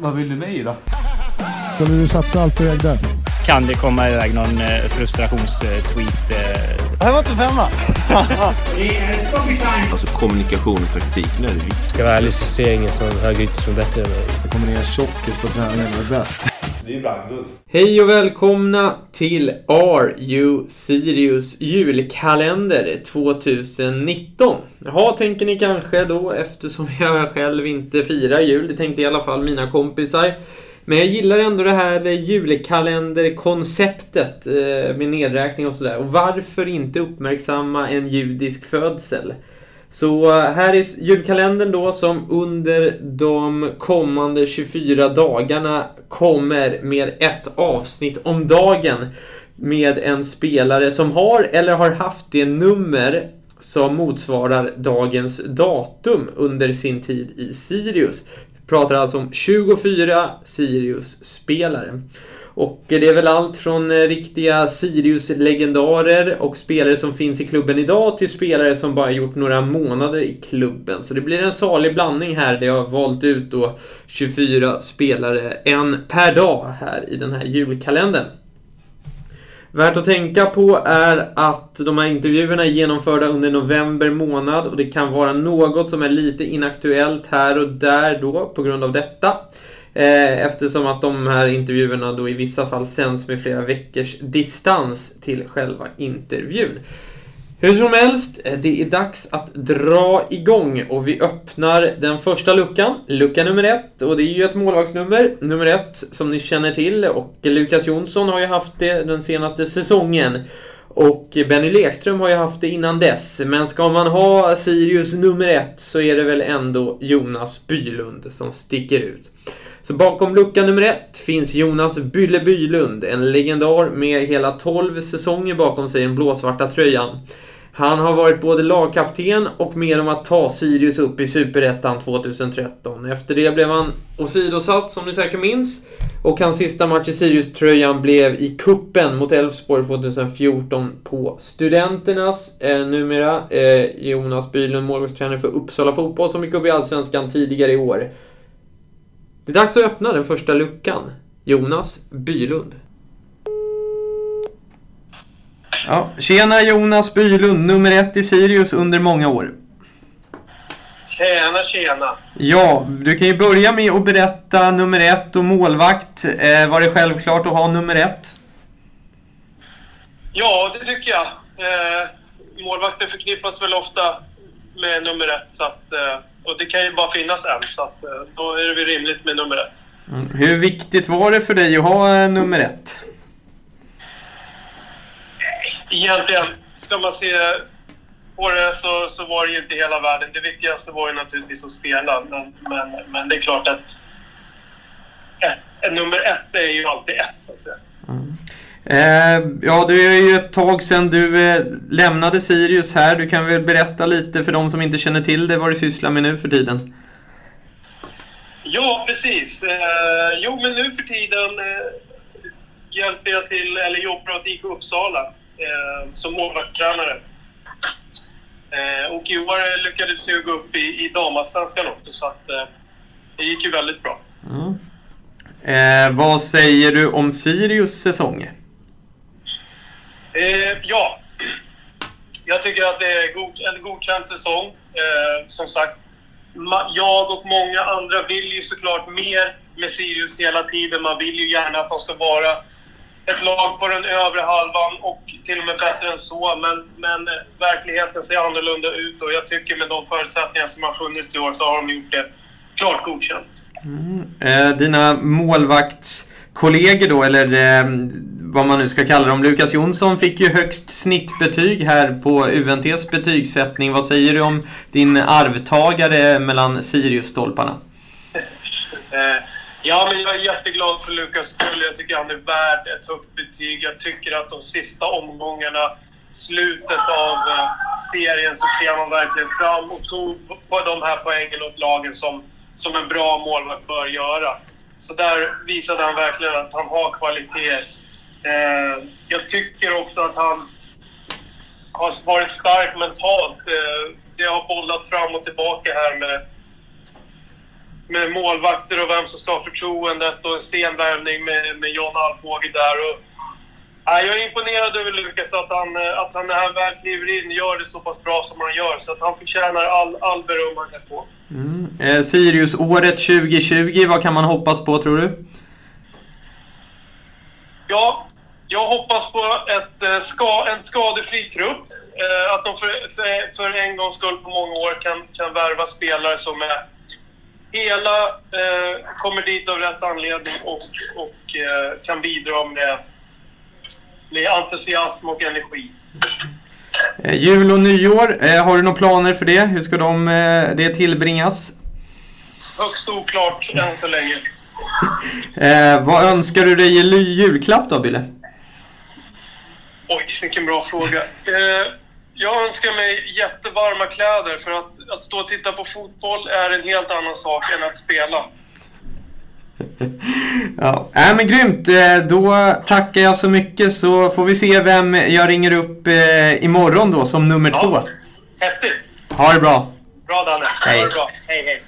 Vad vill du mig då? Skulle du satsa allt på där? Kan det komma iväg någon eh, frustrationstweet? Eh? Det här var inte femma! Alltså kommunikation och taktik, nu är det viktigt. Ska jag vara ärlig så ser jag ingen som högerytter som är bättre än mig. Det kommer ner tjockis på träningen och är bäst. Det är ju brandguld. Hej och välkomna till Are You Sirius julkalender 2019. Jaha, tänker ni kanske då eftersom jag själv inte firar jul. Det tänkte i alla fall mina kompisar. Men jag gillar ändå det här julkalenderkonceptet eh, med nedräkning och sådär. Och varför inte uppmärksamma en judisk födsel? Så eh, här är julkalendern då som under de kommande 24 dagarna kommer med ett avsnitt om dagen med en spelare som har eller har haft det nummer som motsvarar dagens datum under sin tid i Sirius. Pratar alltså om 24 Sirius-spelare. Och det är väl allt från eh, riktiga Sirius-legendarer och spelare som finns i klubben idag till spelare som bara gjort några månader i klubben. Så det blir en salig blandning här där jag har valt ut då 24 spelare, en per dag här i den här julkalendern. Värt att tänka på är att de här intervjuerna är genomförda under november månad och det kan vara något som är lite inaktuellt här och där då på grund av detta. Eh, eftersom att de här intervjuerna då i vissa fall sänds med flera veckors distans till själva intervjun. Hur som helst, eh, det är dags att dra igång och vi öppnar den första luckan, lucka nummer ett. Och det är ju ett målvaktsnummer, nummer ett, som ni känner till. Och Lukas Jonsson har ju haft det den senaste säsongen. Och Benny Lekström har ju haft det innan dess. Men ska man ha Sirius nummer ett så är det väl ändå Jonas Bylund som sticker ut. Så bakom lucka nummer ett finns Jonas Bylle Bylund, en legendar med hela 12 säsonger bakom sig i den blåsvarta tröjan. Han har varit både lagkapten och med om att ta Sirius upp i Superettan 2013. Efter det blev han åsidosatt, som ni säkert minns. Och hans sista match i Sirius-tröjan blev i kuppen mot Elfsborg 2014 på Studenternas. Eh, numera eh, Jonas Bylund, målvaktstränare för Uppsala Fotboll, som gick upp i Allsvenskan tidigare i år. Det är dags att öppna den första luckan. Jonas Bylund. Ja, tjena Jonas Bylund, nummer ett i Sirius under många år. Tjena, tjena. Ja, du kan ju börja med att berätta nummer ett och målvakt. Eh, var det självklart att ha nummer ett? Ja, det tycker jag. Eh, målvakten förknippas väl ofta med nummer ett. Så att, eh, och det kan ju bara finnas en, så att, eh, då är det väl rimligt med nummer ett. Mm. Hur viktigt var det för dig att ha eh, nummer ett? Egentligen, ska man se på det så, så var det ju inte hela världen. Det viktigaste var ju naturligtvis att spela, men, men, men det är klart att ett, nummer ett är ju alltid ett, så att säga. Mm. Eh, ja, det är ju ett tag sedan du eh, lämnade Sirius här. Du kan väl berätta lite för de som inte känner till det vad du sysslar med nu för tiden? Ja, precis. Eh, jo, men nu för tiden hjälper jag till, eller jobbar åt IK Uppsala som målvaktstränare. Och i år lyckades jag gå upp i, i damallsvenskan också, så att det gick ju väldigt bra. Mm. Eh, vad säger du om Sirius säsong? Eh, ja, jag tycker att det är god, en godkänd säsong. Eh, som sagt, jag och många andra vill ju såklart mer med Sirius hela tiden. Man vill ju gärna att de ska vara ett lag på den övre halvan och till och med bättre än så. Men, men eh, verkligheten ser annorlunda ut och jag tycker med de förutsättningar som har funnits i år så har de gjort det klart godkänt. Mm. Eh, dina kollegor då, eller eh, vad man nu ska kalla dem. Lukas Jonsson fick ju högst snittbetyg här på UNTs betygssättning. Vad säger du om din arvtagare mellan Sirius-stolparna? Eh, ja, men jag är jätteglad för Lukas skull. Jag tycker han är värd ett högt betyg. Jag tycker att de sista omgångarna, slutet av eh, serien, så klev han verkligen fram och tog på de här poängen åt lagen som, som en bra målvakt bör göra. Så där visade han verkligen att han har kvalitet Eh, jag tycker också att han har varit stark mentalt. Eh, det har bollats fram och tillbaka här med med målvakter och vem som ska ha förtroendet och en sen värvning med, med John Alvbåge där. Och, ja, jag är imponerad över Lukas att han, eh, att han när han väl kliver in gör det så pass bra som han gör. Så att han förtjänar all, all beröm han kan få. Mm. Eh, Sirius-året 2020, vad kan man hoppas på tror du? Ja, jag hoppas på ett, eh, ska, en skadefri trupp. Eh, att de för, för, för en gångs skull på många år kan, kan värva spelare som är hela, eh, kommer dit av rätt anledning och, och eh, kan bidra med, med entusiasm och energi. Eh, jul och nyår, eh, har du några planer för det? Hur ska de, eh, det tillbringas? Högst oklart än så länge. Eh, vad önskar du dig i julklapp då, Bille? Oj, vilken bra fråga. Eh, jag önskar mig jättevarma kläder för att, att stå och titta på fotboll är en helt annan sak än att spela. Ja, äh, men grymt. Eh, Då tackar jag så mycket så får vi se vem jag ringer upp eh, imorgon då som nummer två. Häftigt! Ha det bra. Bra Danne. Hej. Ha det bra. Hej, hej.